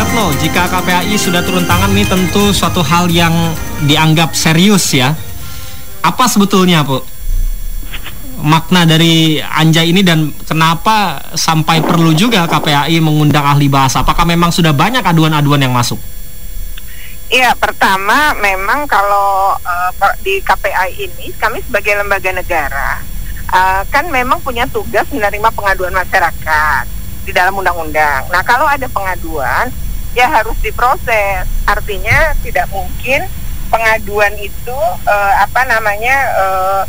Retno, jika KPAI sudah turun tangan ini tentu suatu hal yang dianggap serius ya. Apa sebetulnya, Bu? Makna dari anjay ini dan kenapa sampai perlu juga KPAI mengundang ahli bahasa? Apakah memang sudah banyak aduan-aduan yang masuk? Iya, pertama memang kalau uh, di KPAI ini kami sebagai lembaga negara uh, kan memang punya tugas menerima pengaduan masyarakat di dalam undang-undang. Nah, kalau ada pengaduan ya harus diproses. Artinya tidak mungkin pengaduan itu uh, apa namanya uh,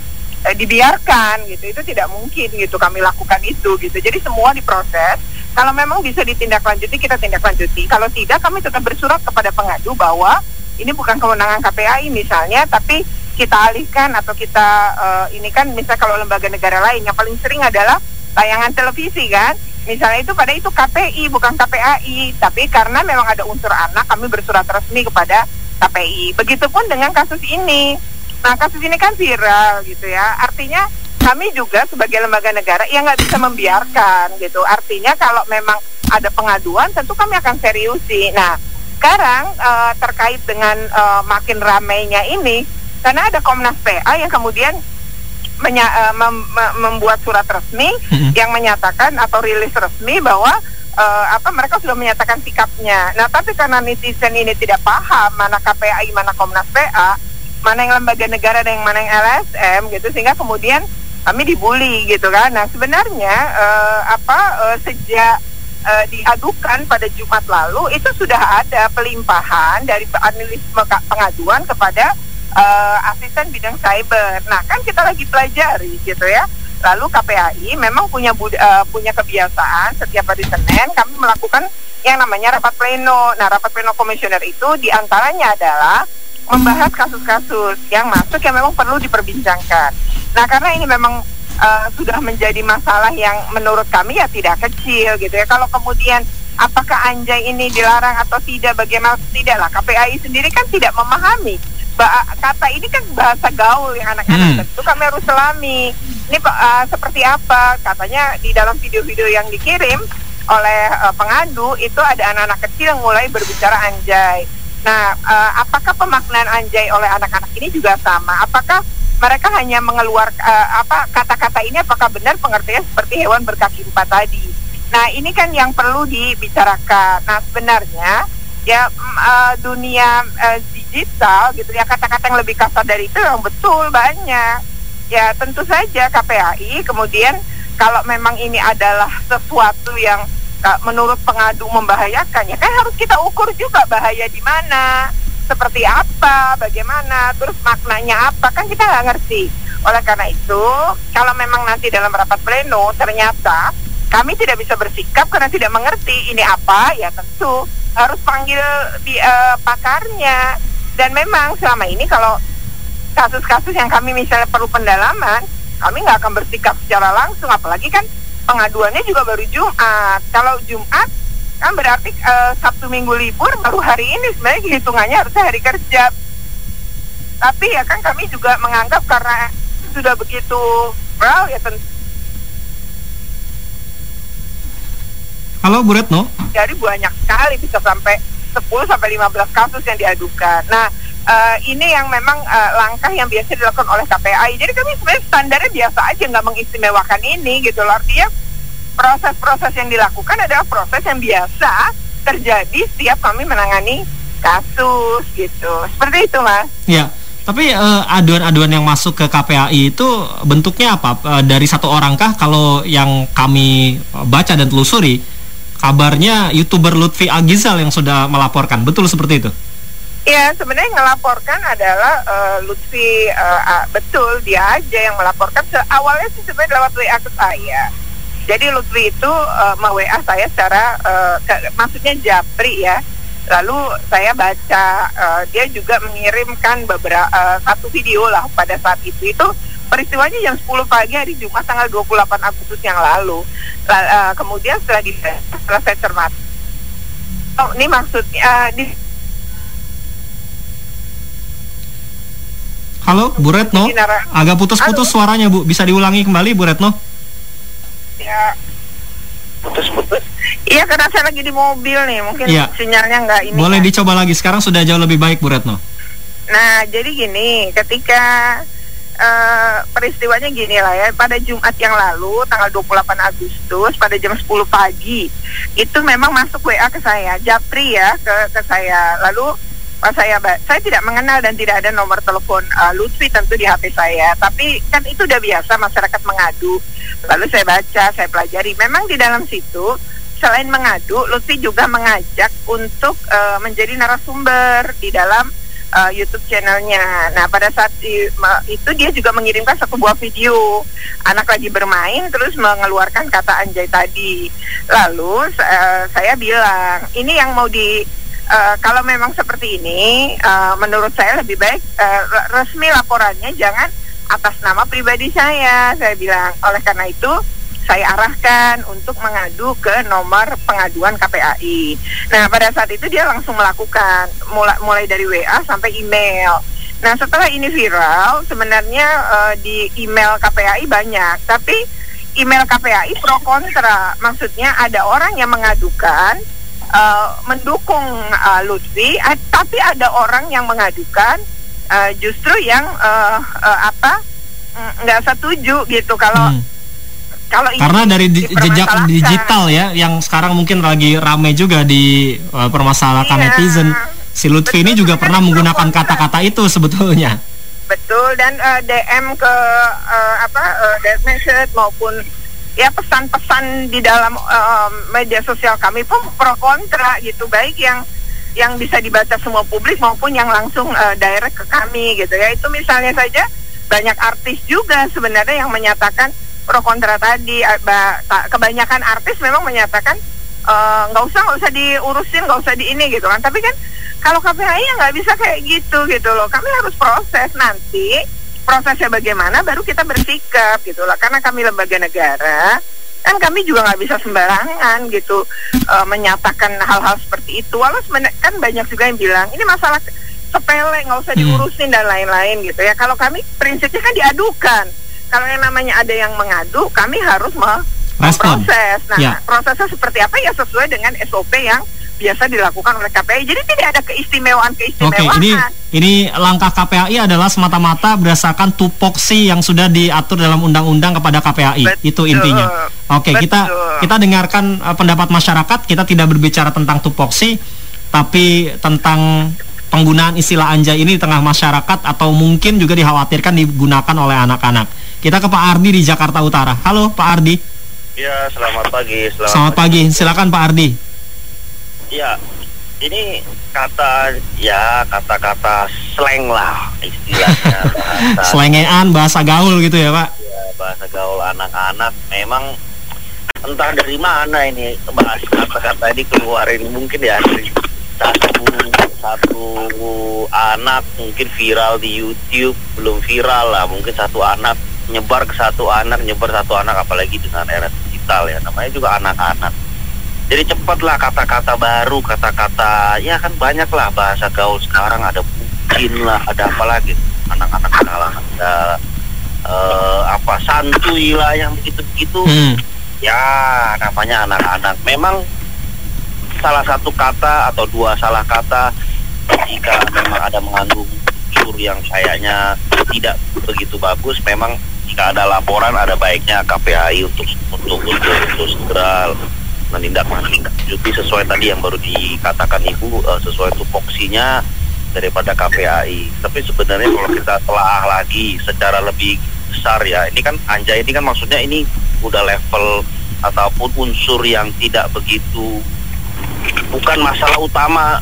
dibiarkan gitu. Itu tidak mungkin gitu kami lakukan itu gitu. Jadi semua diproses. Kalau memang bisa ditindaklanjuti kita tindaklanjuti. Kalau tidak kami tetap bersurat kepada pengadu bahwa ini bukan kewenangan KPAI misalnya, tapi kita alihkan atau kita uh, ini kan misalnya kalau lembaga negara lain yang paling sering adalah tayangan televisi kan misalnya itu pada itu KPI bukan KPAI tapi karena memang ada unsur anak kami bersurat resmi kepada KPI begitupun dengan kasus ini. Nah kasus ini kan viral gitu ya. Artinya kami juga sebagai lembaga negara yang nggak bisa membiarkan gitu. Artinya kalau memang ada pengaduan tentu kami akan seriusi. Nah sekarang uh, terkait dengan uh, makin ramainya ini karena ada Komnas PA yang kemudian menya, uh, mem, membuat surat resmi hmm. yang menyatakan atau rilis resmi bahwa uh, apa mereka sudah menyatakan sikapnya. Nah, tapi karena netizen ini tidak paham mana KPAI, mana Komnas PA, mana yang lembaga negara dan yang mana yang LSM gitu sehingga kemudian kami dibully gitu kan. Nah, sebenarnya uh, apa uh, sejak uh, diadukan pada Jumat lalu itu sudah ada pelimpahan dari analisme pengaduan kepada uh, asisten bidang cyber. Nah, kan kita lagi pelajari gitu ya. Lalu KPAI memang punya uh, punya kebiasaan setiap hari Senin kami melakukan yang namanya rapat pleno. Nah, rapat pleno komisioner itu di antaranya adalah membahas kasus-kasus yang masuk yang memang perlu diperbincangkan. Nah, karena ini memang uh, sudah menjadi masalah yang menurut kami ya tidak kecil gitu ya. Kalau kemudian apakah anjay ini dilarang atau tidak, bagaimana tidak lah. KPAI sendiri kan tidak memahami kata ini kan bahasa gaul yang anak-anak hmm. tentu kami harus selami. Ini uh, seperti apa? Katanya di dalam video-video yang dikirim oleh uh, pengadu itu ada anak-anak kecil yang mulai berbicara anjay. Nah, uh, apakah pemaknaan anjay oleh anak-anak ini juga sama? Apakah mereka hanya mengeluarkan uh, apa kata-kata ini apakah benar pengertiannya seperti hewan berkaki empat tadi? Nah, ini kan yang perlu dibicarakan. Nah, sebenarnya ya uh, dunia uh, digital gitu ya kata-kata yang lebih kasar dari itu yang betul banyak. Ya tentu saja KPAI kemudian kalau memang ini adalah sesuatu yang menurut pengadu membahayakan ya kan harus kita ukur juga bahaya di mana seperti apa bagaimana terus maknanya apa kan kita nggak ngerti. Oleh karena itu kalau memang nanti dalam rapat pleno ternyata kami tidak bisa bersikap karena tidak mengerti ini apa ya tentu harus panggil di uh, pakarnya dan memang selama ini kalau kasus-kasus yang kami misalnya perlu pendalaman, kami nggak akan bersikap secara langsung, apalagi kan pengaduannya juga baru Jumat. Kalau Jumat kan berarti uh, Sabtu Minggu libur baru hari ini sebenarnya hitungannya harusnya hari kerja. Tapi ya kan kami juga menganggap karena sudah begitu well ya tentu. Halo Bu Retno. Jadi banyak sekali bisa sampai 10 sampai 15 kasus yang diadukan. Nah, uh, ini yang memang uh, langkah yang biasa dilakukan oleh KPAI. Jadi kami sebenarnya standarnya biasa aja nggak mengistimewakan ini gitu loh. Artinya proses-proses yang dilakukan adalah proses yang biasa terjadi setiap kami menangani kasus gitu. Seperti itu, Mas. Ya. Tapi uh, aduan-aduan yang masuk ke KPAI itu bentuknya apa? Uh, dari satu orangkah kalau yang kami baca dan telusuri kabarnya youtuber Lutfi Agizal yang sudah melaporkan betul seperti itu Ya sebenarnya melaporkan adalah uh, Lutfi uh, uh, betul dia aja yang melaporkan. Se awalnya sih sebenarnya lewat WA ke saya. Jadi Lutfi itu uh, mau WA saya secara uh, ke, maksudnya japri ya. Lalu saya baca uh, dia juga mengirimkan beberapa uh, satu video lah pada saat itu itu peristiwanya jam 10 pagi hari Jumat tanggal 28 Agustus yang lalu. Lalu uh, kemudian setelah di setelah saya cermat, oh ini maksudnya uh, di Halo, Bu Retno. Agak putus-putus suaranya, Bu. Bisa diulangi kembali, Bu Retno? Ya, putus-putus. Iya karena saya lagi di mobil nih, mungkin Iya. sinyalnya nggak ini. Boleh ya. dicoba lagi. Sekarang sudah jauh lebih baik, Bu Retno. Nah, jadi gini, ketika eh, peristiwanya gini lah ya, pada Jumat yang lalu, tanggal 28 Agustus, pada jam 10 pagi, itu memang masuk WA ke saya, Japri ya, ke, ke saya. Lalu pas saya, saya tidak mengenal dan tidak ada nomor telepon eh, Lutfi tentu di HP saya, tapi kan itu udah biasa masyarakat mengadu. Lalu saya baca, saya pelajari, memang di dalam situ selain mengadu, Lutfi juga mengajak untuk eh, menjadi narasumber di dalam uh, YouTube channelnya. Nah pada saat itu dia juga mengirimkan satu buah video anak lagi bermain terus mengeluarkan kata anjay tadi. Lalu eh, saya bilang ini yang mau di eh, kalau memang seperti ini eh, menurut saya lebih baik re- resmi laporannya jangan atas nama pribadi saya. Saya bilang oleh karena itu saya arahkan untuk mengadu ke nomor pengaduan KPAI. Nah, pada saat itu dia langsung melakukan mulai mulai dari WA sampai email. Nah, setelah ini viral, sebenarnya eh, di email KPAI banyak, tapi email KPAI pro kontra. Maksudnya ada orang yang mengadukan eh, mendukung eh, Lutfi, a- tapi ada orang yang mengadukan eh, justru yang eh, eh, apa mm, nggak setuju gitu kalau Hmm. Kalau ini Karena dari di- jejak digital ya, yang sekarang mungkin lagi rame juga di uh, permasalahkan Iya. netizen. Si Lutfi ini Betul, juga karena pernah menggunakan kata-kata itu sebetulnya. Betul dan eh, DM ke eh, apa direct message maupun ya pesan-pesan di dalam eh, media sosial kami pun pro kontra gitu baik yang yang bisa dibaca semua publik maupun yang langsung eh, direct ke kami gitu ya itu misalnya saja banyak artis juga sebenarnya yang menyatakan pro kontra tadi ba- ta- kebanyakan artis memang menyatakan eh, nggak usah nggak usah diurusin nggak usah di ini gitu kan. Tapi kan kalau KPAI ya nggak bisa kayak gitu gitu loh. Kami harus proses nanti prosesnya bagaimana baru kita bersikap gitu loh. Karena kami lembaga negara kan kami juga nggak bisa sembarangan gitu eh, menyatakan hal-hal seperti itu. Walau sebenarnya kan banyak juga yang bilang ini masalah sepele nggak usah Hmm. diurusin dan lain-lain gitu ya. Kalau kami prinsipnya kan diadukan kalau yang namanya ada yang mengadu kami harus me- Respon. memproses nah Ya. prosesnya seperti apa ya sesuai dengan SOP yang biasa dilakukan oleh KPI jadi tidak ada keistimewaan Oke, ini ini langkah KPAI adalah semata-mata berdasarkan tupoksi yang sudah diatur dalam undang-undang kepada KPAI. Betul. Itu intinya. Oke, kita Betul. kita dengarkan uh, pendapat masyarakat. Kita tidak berbicara tentang tupoksi, tapi tentang penggunaan istilah anjay ini di tengah masyarakat atau mungkin juga dikhawatirkan digunakan oleh anak-anak. Kita ke Pak Ardi di Jakarta Utara. Halo, Pak Ardi. Ya, selamat pagi. Selamat, Selamat pagi. Silakan Pak Ardi. Ya, ini kata ya kata-kata slang lah istilahnya bahasa Selengean, bahasa gaul gitu ya, Pak. ya, bahasa gaul anak-anak memang entah dari mana ini bahas kata-kata ini keluarin mungkin ya dari satu satu anak mungkin viral di YouTube belum viral lah mungkin satu anak nyebar ke satu anak nyebar satu anak apalagi dengan era digital ya. Namanya juga anak-anak. Jadi cepatlah kata-kata baru kata-kata ya kan banyak lah bahasa gaul sekarang. Ada mungkin lah ada apa lagi? Anak-anak sekarang ada eh, apa santuy lah yang begitu-begitu. Hmm. ya namanya anak-anak. Memang salah satu kata atau dua salah kata jika memang ada mengandung unsur yang kayaknya tidak begitu bagus memang jika ada laporan ada baiknya KPAI untuk untuk untuk, untuk segera menindaklanjuti sesuai tadi yang baru dikatakan ibu eh, sesuai tupoksinya daripada KPAI. Tapi sebenarnya kalau kita telah lagi secara lebih besar ya, ini kan anjay ini kan maksudnya ini udah level ataupun unsur yang tidak begitu bukan masalah utama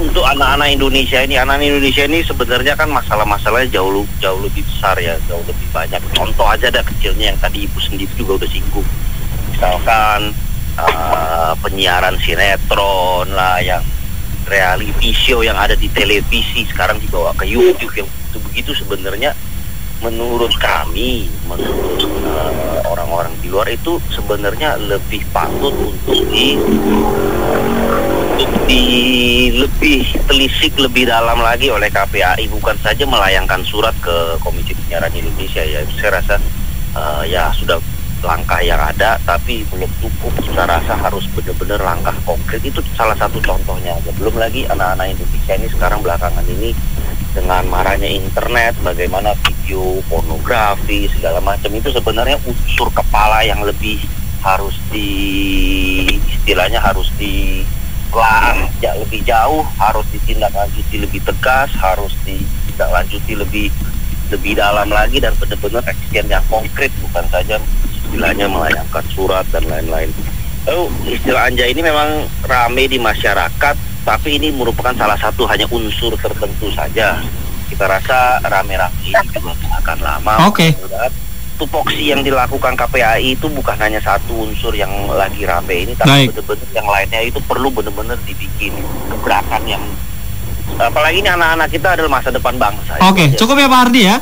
untuk anak-anak Indonesia ini. Anak Indonesia ini sebenarnya kan masalah-masalahnya jauh jauh lebih besar ya, jauh lebih banyak. Contoh aja ada kecilnya yang tadi ibu sendiri juga udah singgung. Misalkan eh, penyiaran sinetron lah yang reality show yang ada di televisi sekarang dibawa ke YouTube yang begitu begitu sebenarnya menurut kami menurut eh, orang-orang di luar itu sebenarnya lebih patut untuk di untuk di lebih telisik lebih dalam lagi oleh KPAI bukan saja melayangkan surat ke Komisi Penyiaran Indonesia ya. Saya rasa eh, ya sudah langkah yang ada tapi belum cukup. Saya rasa harus benar-benar langkah konkret. Itu salah satu contohnya belum lagi anak-anak Indonesia ini sekarang belakangan ini dengan marahnya internet bagaimana video pornografi segala macam itu sebenarnya unsur kepala yang lebih harus di istilahnya harus di lah ya, lebih jauh harus ditindaklanjuti lebih tegas harus ditindaklanjuti lebih lebih dalam lagi dan benar-benar action yang konkret bukan saja istilahnya melayangkan surat dan lain-lain. Oh, istilah anja ini memang rame di masyarakat, tapi ini merupakan salah satu hanya unsur tertentu saja. Kita rasa rame-rame ini juga akan lama. Oke. Okay. Tupoksi yang dilakukan KPAI itu bukan hanya satu unsur yang lagi rame ini, tapi benar-benar yang lainnya itu perlu benar-benar dibikin gebrakan yang apalagi ini anak-anak kita adalah masa depan bangsa. Oke, okay. cukup ya Pak Ardi ya.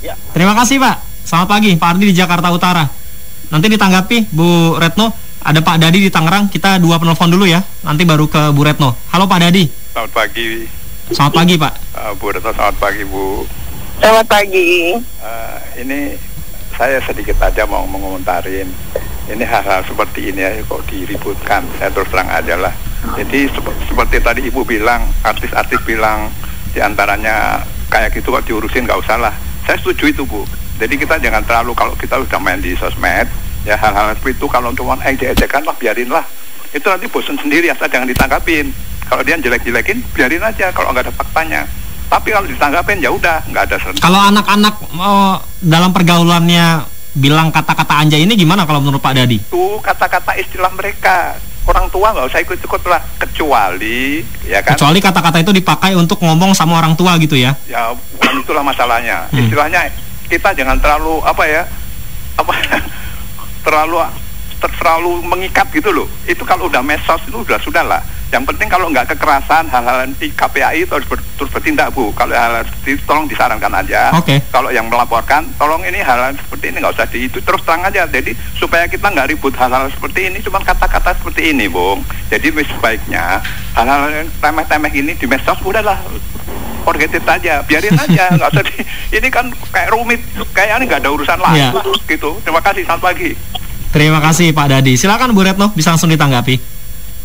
Ya. Terima kasih Pak. Selamat pagi Pak Ardi di Jakarta Utara. Nanti ditanggapi Bu Retno, ada Pak Dadi di Tangerang. Kita dua penelpon dulu ya. Nanti baru ke Bu Retno. Halo Pak Dadi. Selamat pagi. Selamat pagi Pak. Uh, Bu Retno selamat pagi Bu. Selamat pagi. Uh, ini saya sedikit aja mau mengomentarin. Ini hal-hal seperti ini ya kok diributkan. Saya terus terang aja lah. Jadi sep seperti tadi Ibu bilang, artis-artis bilang di antaranya kayak gitu kok diurusin nggak usah lah. Saya setuju itu Bu jadi kita jangan terlalu kalau kita sudah main di sosmed, ya hal-hal seperti itu kalau cuma ejek-ejekan lah biarin lah. Itu nanti bosan sendiri asal jangan ditangkapin. Kalau dia jelek-jelekin, biarin aja kalau nggak ada faktanya. Tapi kalau ditanggapin ya udah nggak ada. Kalau anak-anak oh, dalam pergaulannya bilang kata-kata anja ini gimana kalau menurut Pak Dadi? Itu kata-kata istilah mereka. Orang tua nggak usah ikut-ikut lah. Kecuali ya kan? Kecuali kata-kata itu dipakai untuk ngomong sama orang tua gitu ya? Ya bukan itulah masalahnya. Hmm. istilahnya kita jangan terlalu apa ya apa terlalu terlalu mengikat gitu loh. Itu kalau udah mesos itu sudah sudah lah yang penting kalau nggak kekerasan hal-hal di KPAI terus, ber, terus bertindak bu. Kalau hal, hal seperti itu tolong disarankan aja. Okay. kalau yang melaporkan tolong ini hal-hal seperti ini nggak usah di itu. Terus terang aja. Jadi supaya kita nggak ribut hal-hal seperti ini cuma kata-kata seperti ini bung. Jadi sebaiknya hal-hal yang temeh-temeh ini di mesos udahlah forget it aja. Biarin aja nggak usah di, ini kan kayak rumit. Kayak ini nggak ada urusan lah yeah. gitu. Terima kasih. Selamat pagi. Terima kasih Pak Dadi. Silakan Bu Retno bisa langsung ditanggapi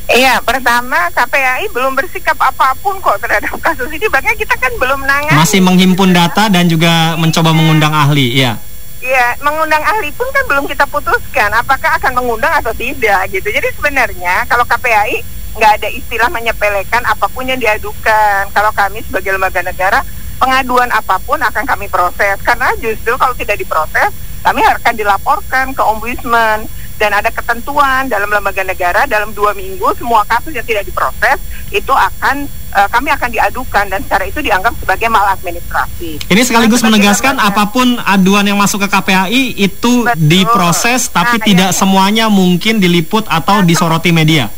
Iya, pertama KPAI belum bersikap apa pun kok terhadap kasus ini. Bahkan kita kan belum nangani. Masih menghimpun data dan juga mencoba mengundang ahli, iya. Iya, mengundang ahli pun kan belum kita putuskan apakah akan mengundang atau tidak gitu. Jadi sebenarnya kalau KPAI nggak ada istilah menyepelekan apa pun yang diadukan. Kalau kami sebagai lembaga negara, pengaduan apa pun akan kami proses. Karena justru kalau tidak diproses, kami akan dilaporkan ke ombudsman dan ada ketentuan dalam lembaga negara dalam dua minggu semua kasus yang tidak diproses itu akan uh, kami akan diadukan dan secara itu dianggap sebagai maladministrasi. Ini sekaligus nah, menegaskan apa pun aduan yang masuk ke KPAI itu betul. diproses tapi nah, tidak ya, semuanya mungkin diliput atau nah, disoroti media.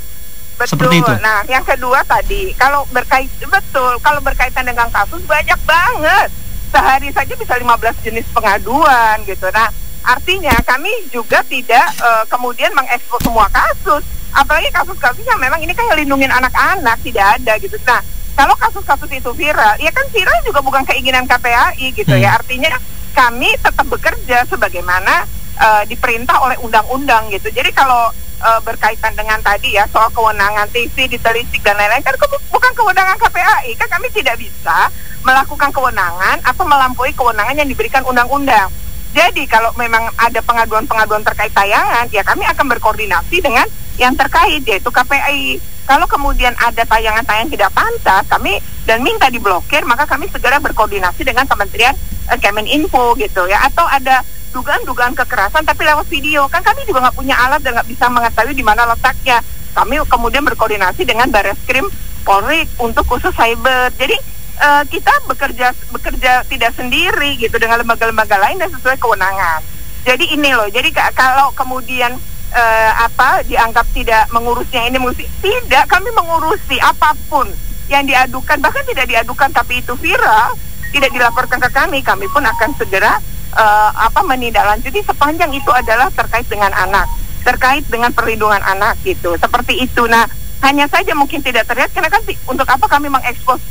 Betul. Seperti itu. Nah, yang kedua tadi, kalau berkait betul, kalau berkaitan dengan kasus banyak banget. Sehari saja bisa 15 jenis pengaduan gitu. Nah, artinya kami juga tidak uh, kemudian mengekspos semua kasus. Apalagi kasus-kasus yang memang ini kan lindungin anak-anak tidak ada gitu. Nah, kalau kasus-kasus itu viral, ya kan viral juga bukan keinginan KPAI gitu ya. hmm. ya. Artinya kami tetap bekerja sebagaimana uh, diperintah oleh undang-undang gitu. Jadi kalau uh, berkaitan dengan tadi ya soal kewenangan TV, ditelisik dan lain-lain kan bukan kewenangan KPAI kan kami tidak bisa melakukan kewenangan atau melampaui kewenangan yang diberikan undang-undang. Jadi kalau memang ada pengaduan-pengaduan terkait tayangan, ya kami akan berkoordinasi dengan yang terkait yaitu KPI. Kalau kemudian ada tayangan-tayangan tidak pantas, kami dan minta diblokir, maka kami segera berkoordinasi dengan Kementerian eh, Kemeninfo gitu ya. Atau ada dugaan-dugaan kekerasan tapi lewat video kan kami juga nggak punya alat dan nggak bisa mengetahui di mana letaknya kami kemudian berkoordinasi dengan Bareskrim Polri untuk khusus cyber jadi uh, kita bekerja bekerja tidak sendiri gitu dengan lembaga-lembaga lain dan sesuai kewenangan jadi ini loh jadi kalau kemudian uh, apa dianggap tidak mengurusnya ini mengurusi tidak kami mengurusi apa pun yang diadukan bahkan tidak diadukan tapi itu viral tidak dilaporkan ke kami kami pun akan segera uh, apa menindaklanjuti sepanjang itu adalah terkait dengan anak, terkait dengan perlindungan anak gitu. Seperti itu. Nah, hanya saja mungkin tidak terlihat karena kan untuk apa kami mengekspos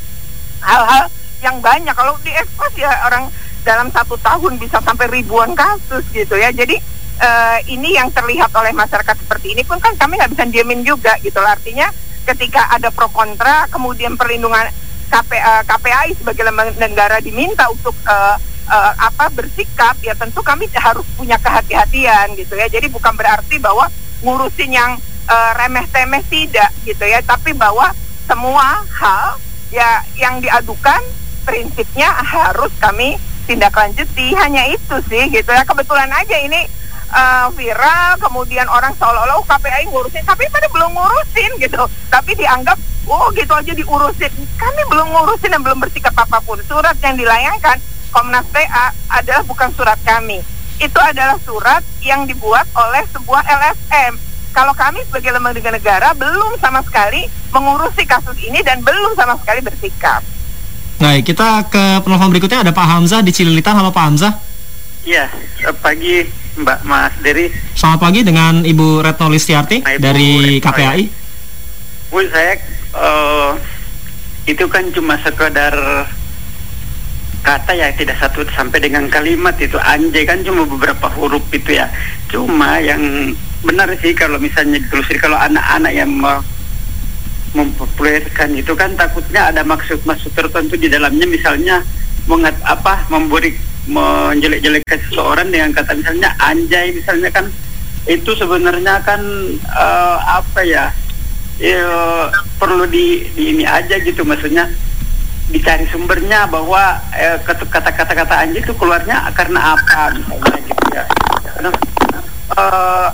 hal-hal yang banyak. Kalau diekspos ya orang dalam satu tahun bisa sampai ribuan kasus gitu ya. Jadi uh, ini yang terlihat oleh masyarakat seperti ini pun kan kami nggak bisa diemin juga gitu loh. Artinya ketika ada pro kontra, kemudian perlindungan KP, uh, KPAI sebagai lembaga negara diminta untuk uh, uh, apa bersikap, ya tentu kami harus punya kehati-hatian gitu ya. Jadi bukan berarti bahwa ngurusin yang uh, remeh-temeh tidak gitu ya, tapi bahwa semua hal ya yang diadukan prinsipnya harus kami tindak lanjuti hanya itu sih gitu ya. Kebetulan aja ini uh, viral kemudian orang seolah-olah oh, KPI ngurusin. Tapi pada belum ngurusin gitu. Tapi dianggap oh gitu aja diurusin. Kami belum ngurusin dan belum bersikap apa pun. Surat yang dilayangkan Komnas PA adalah bukan surat kami. Itu adalah surat yang dibuat oleh sebuah LSM kalau kami sebagai lembaga negara belum sama sekali mengurusi kasus ini dan belum sama sekali bersikap Baik, kita ke penelpon berikutnya ada Pak Hamzah di Cililitan. Halo Pak Hamzah. Iya, pagi Mbak Mas Dery. Selamat pagi dengan Ibu Retno Listiarti Ibu dari Retno, KPAI. Ya. Bu, saya uh, itu kan cuma sekedar kata ya tidak satu sampai dengan kalimat itu anjay kan cuma beberapa huruf itu ya. Cuma yang benar sih kalau misalnya ditelusuri kalau anak-anak yang mempopulerkan itu kan takutnya ada maksud-maksud tertentu di dalamnya misalnya mengat apa memberi menjelek-jelekkan seseorang dengan kata misalnya anjay misalnya kan itu sebenarnya kan uh, apa ya, ya perlu di, di ini aja gitu maksudnya dicari sumbernya bahwa eh, kata-kata kata anjay itu keluarnya karena apa misalnya gitu ya. Karena uh,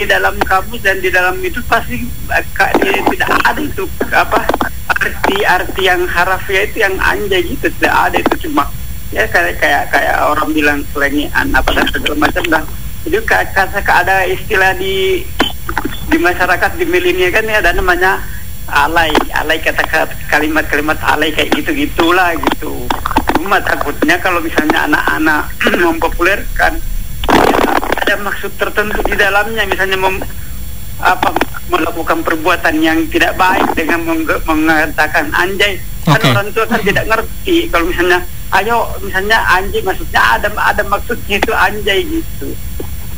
di dalam kamus dan di dalam itu pasti tidak ada itu apa arti-arti yang harafiah itu yang anjay gitu tidak ada itu cuma ya kayak kayak kayak orang bilang selengian apa dan segala macam dah itu kata ada istilah di di masyarakat di milenial kan ya ada namanya alay. Alay kata-kata kalimat-kalimat alay kayak gitu gitulah gitu. Cuma takutnya kalau misalnya anak-anak mempopulerkan ada maksud tertentu di dalamnya. Misalnya mem, apa melakukan perbuatan yang tidak baik dengan mengatakan anjay okay. kan orang tua kan tidak ngerti. Kalau misalnya ayo misalnya anjay maksudnya ada ada maksudnya itu anjay gitu.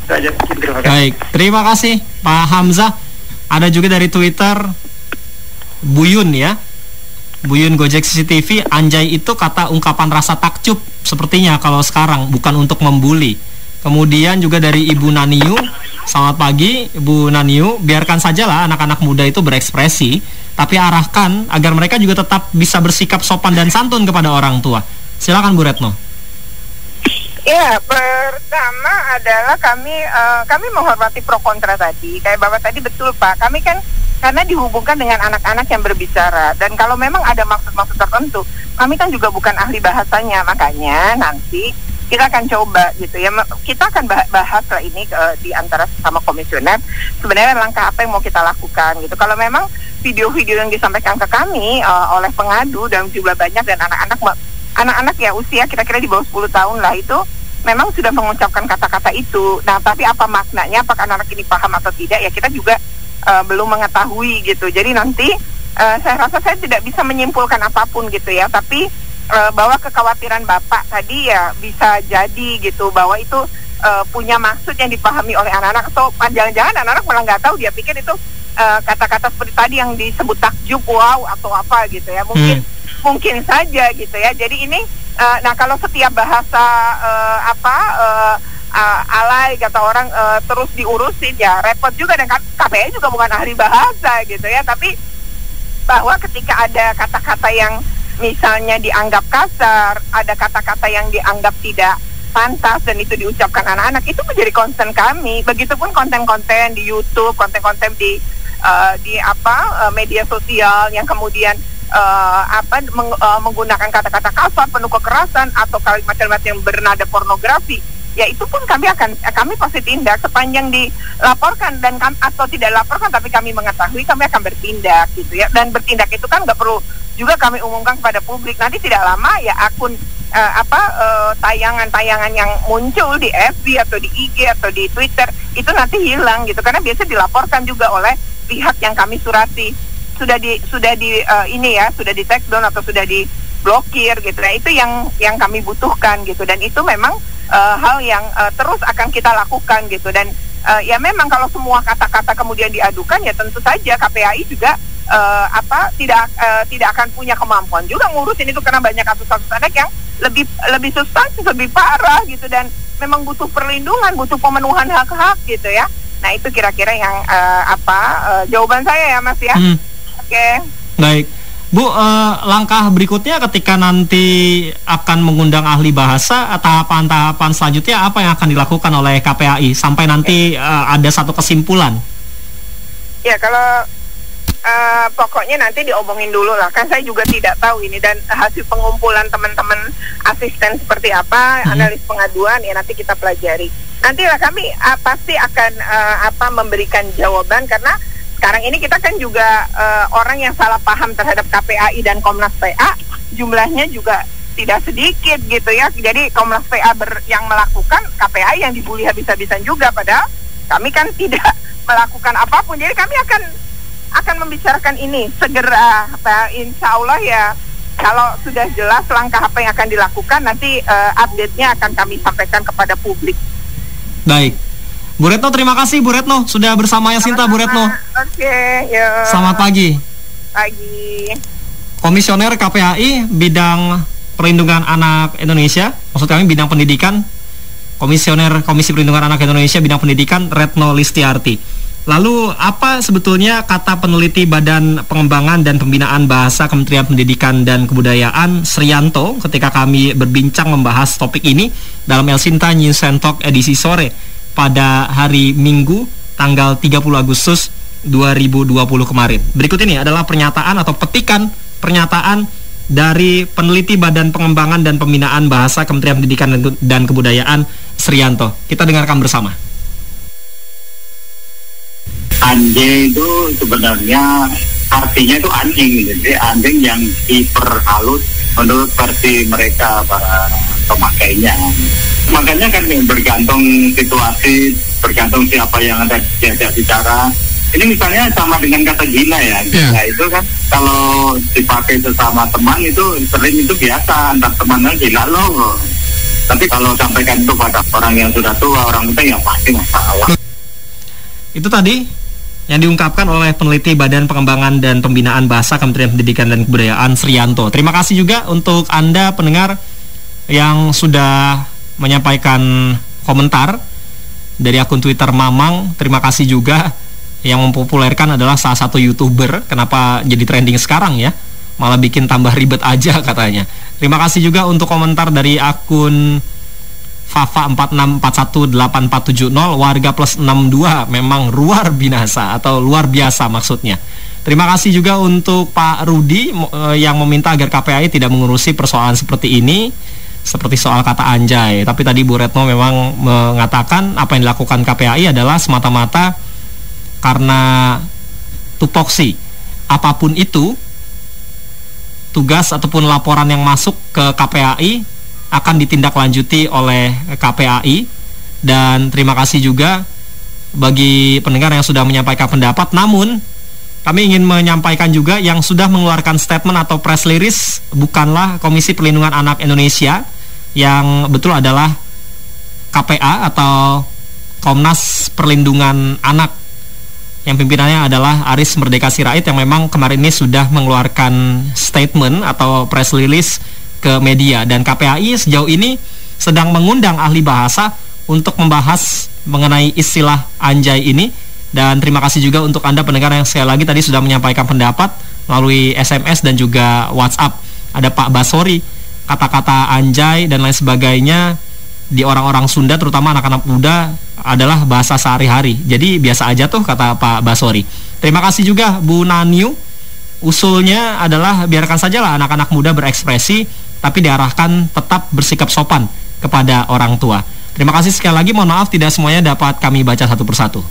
Saja terima kasih. baik terima kasih Pak Hamzah. Ada juga dari Twitter Buyun ya. Buyun Gojek CCTV Anjay itu kata ungkapan rasa takjub sepertinya kalau sekarang bukan untuk membuli Kemudian juga dari Ibu Naniu, selamat pagi Ibu Naniu, biarkan sajalah anak-anak muda itu berekspresi, tapi arahkan agar mereka juga tetap bisa bersikap sopan dan santun kepada orang tua. Silakan Bu Retno. Ya, pertama adalah kami uh, kami menghormati pro kontra tadi. Kayak Bapak tadi betul Pak, kami kan karena dihubungkan dengan anak-anak yang berbicara dan kalau memang ada maksud-maksud tertentu, kami kan juga bukan ahli bahasanya, makanya nanti kita akan coba gitu ya. Kita akan bahas lah ini uh, di antara sama komisioner sebenarnya langkah apa yang mau kita lakukan gitu. Kalau memang video-video yang disampaikan ke kami uh, oleh pengadu dan jumlah banyak dan anak-anak anak-anak ya usia kira-kira di bawah 10 tahun lah itu memang sudah mengucapkan kata-kata itu. Nah tapi apa maknanya? Apakah anak ini paham atau tidak? Ya kita juga uh, belum mengetahui gitu. Jadi nanti uh, saya rasa saya tidak bisa menyimpulkan apa pun gitu ya. Tapi uh, bahwa kekhawatiran bapak tadi ya bisa jadi gitu bahwa itu uh, punya maksud yang dipahami oleh anak-anak. Atau jangan-jangan anak-anak malah nggak tahu dia pikir itu eh, kata-kata uh, seperti tadi yang disebut takjub wow atau apa gitu ya. Mungkin hmm. mungkin saja gitu ya. Jadi ini uh, nah kalau setiap bahasa uh, apa uh, uh, alay kata orang uh, terus diurusin ya repot juga. Dan KPI juga bukan ahli bahasa gitu ya. Tapi bahwa ketika ada kata-kata yang misalnya dianggap kasar, ada kata-kata yang dianggap tidak pantas dan itu diucapkan anak-anak itu menjadi concern kami. Begitupun konten-konten di YouTube, konten-konten di uh, di apa uh, media sosial yang kemudian uh, apa meng, uh, menggunakan kata-kata kasar, penuh kekerasan atau kalimat-kalimat yang bernada pornografi ya itu pun kami akan kami pasti tindak sepanjang dilaporkan dan atau tidak dilaporkan tapi kami mengetahui kami akan bertindak gitu ya dan bertindak itu kan nggak perlu juga kami umumkan kepada publik. Nanti tidak lama ya akun uh, apa uh, tayangan-tayangan yang muncul di FB atau di IG atau di Twitter itu nanti hilang gitu. Karena biasa dilaporkan juga oleh pihak yang kami surati. Sudah di sudah di uh, ini ya sudah di take down atau sudah di blokir gitu. Nah itu yang yang kami butuhkan gitu. Dan itu memang uh, hal yang uh, terus akan kita lakukan gitu. Dan uh, ya memang kalau semua kata-kata kemudian diadukan ya tentu saja KPAI juga uh, apa tidak uh, tidak akan punya kemampuan juga ngurusin itu karena banyak kasus-kasus anak yang lebih lebih substansi lebih parah gitu dan memang butuh perlindungan butuh pemenuhan hak-hak gitu ya nah itu kira-kira yang uh, apa uh, jawaban saya ya mas ya hmm. oke okay. baik Bu, uh, langkah berikutnya ketika nanti akan mengundang ahli bahasa, tahapan-tahapan selanjutnya apa yang akan dilakukan oleh KPAI sampai nanti uh, ada satu kesimpulan? Ya, kalau uh, pokoknya nanti diomongin dulu lah. Kan saya juga tidak tahu ini dan hasil pengumpulan teman-teman asisten seperti apa, hmm. analis pengaduan ya nanti kita pelajari. Nantilah kami uh, pasti akan uh, apa memberikan jawaban karena sekarang ini kita kan juga uh, orang yang salah paham terhadap KPAI dan Komnas PA jumlahnya juga tidak sedikit gitu ya. Jadi Komnas PA ber, yang melakukan KPAI yang dibully habis-habisan juga padahal kami kan tidak melakukan apa pun. Jadi kami akan akan membicarakan ini segera Pak insya Allah ya kalau sudah jelas langkah apa yang akan dilakukan nanti uh, update-nya akan kami sampaikan kepada publik. Baik. Bu Retno terima kasih Bu Retno sudah bersama Yasinta Bu Retno. Oke, okay, ya. Selamat pagi. Pagi. Komisioner KPAI bidang perlindungan anak Indonesia, maksud kami bidang pendidikan, Komisioner Komisi Perlindungan Anak Indonesia bidang pendidikan Retno Listiarti. Lalu apa sebetulnya kata peneliti Badan Pengembangan dan Pembinaan Bahasa Kementerian Pendidikan dan Kebudayaan Srianto ketika kami berbincang membahas topik ini dalam El Sinta News and Talk edisi sore pada hari Minggu tanggal 30 Agustus 2020 kemarin. Berikut ini adalah pernyataan atau petikan pernyataan dari peneliti Badan Pengembangan dan Pembinaan Bahasa Kementerian Pendidikan dan Kebudayaan Srianto. Kita dengarkan bersama. Anjing itu sebenarnya artinya itu anjing, jadi anjing yang diperhalus menurut versi mereka para pemakainya. Makanya kan bergantung situasi bergantung siapa yang ada diajak bicara ini misalnya sama dengan kata gila ya. Yeah. Nah, itu kan kalau dipakai sesama teman itu sering itu biasa antar temannya gila loh. Tapi kalau sampaikan itu pada orang yang sudah tua orang muda ya pasti masalah. Itu tadi yang diungkapkan oleh peneliti Badan Pengembangan dan Pembinaan Bahasa Kementerian Pendidikan dan Kebudayaan Srianto. Terima kasih juga untuk Anda pendengar yang sudah menyampaikan komentar dari akun Twitter Mamang. Terima kasih juga yang mempopulerkan adalah salah satu youtuber. Kenapa jadi trending sekarang ya? Malah bikin tambah ribet aja katanya. Terima kasih juga untuk komentar dari akun Fafa 46418470 warga plus 62 memang luar binasa atau luar biasa maksudnya. Terima kasih juga untuk Pak Rudi eh, yang meminta agar KPAI tidak mengurusi persoalan seperti ini seperti soal kata anjay. Tapi tadi Bu Retno memang mengatakan apa yang dilakukan KPAI adalah semata-mata karena tupoksi. Apa pun itu, tugas ataupun laporan yang masuk ke KPAI akan ditindaklanjuti oleh KPAI dan terima kasih juga bagi pendengar yang sudah menyampaikan pendapat. Namun kami ingin menyampaikan juga yang sudah mengeluarkan statement atau press release bukanlah Komisi Perlindungan Anak Indonesia yang betul adalah KPA atau Komnas Perlindungan Anak yang pimpinannya adalah Aris Merdeka Sirait yang memang kemarin ini sudah mengeluarkan statement atau press release ke media dan KPAI sejauh ini sedang mengundang ahli bahasa untuk membahas mengenai istilah anjay ini dan terima kasih juga untuk Anda pendengar yang sekali lagi tadi sudah menyampaikan pendapat melalui SMS dan juga WhatsApp ada Pak Basori kata-kata anjay dan lain sebagainya di orang-orang Sunda terutama anak-anak muda adalah bahasa sehari-hari. Jadi biasa aja tuh kata Pak Basori. Terima kasih juga Bu Naniu. Usulnya adalah biarkan sajalah anak-anak muda berekspresi tapi diarahkan tetap bersikap sopan kepada orang tua. Terima kasih sekali lagi. Mohon maaf tidak semuanya dapat kami baca satu persatu.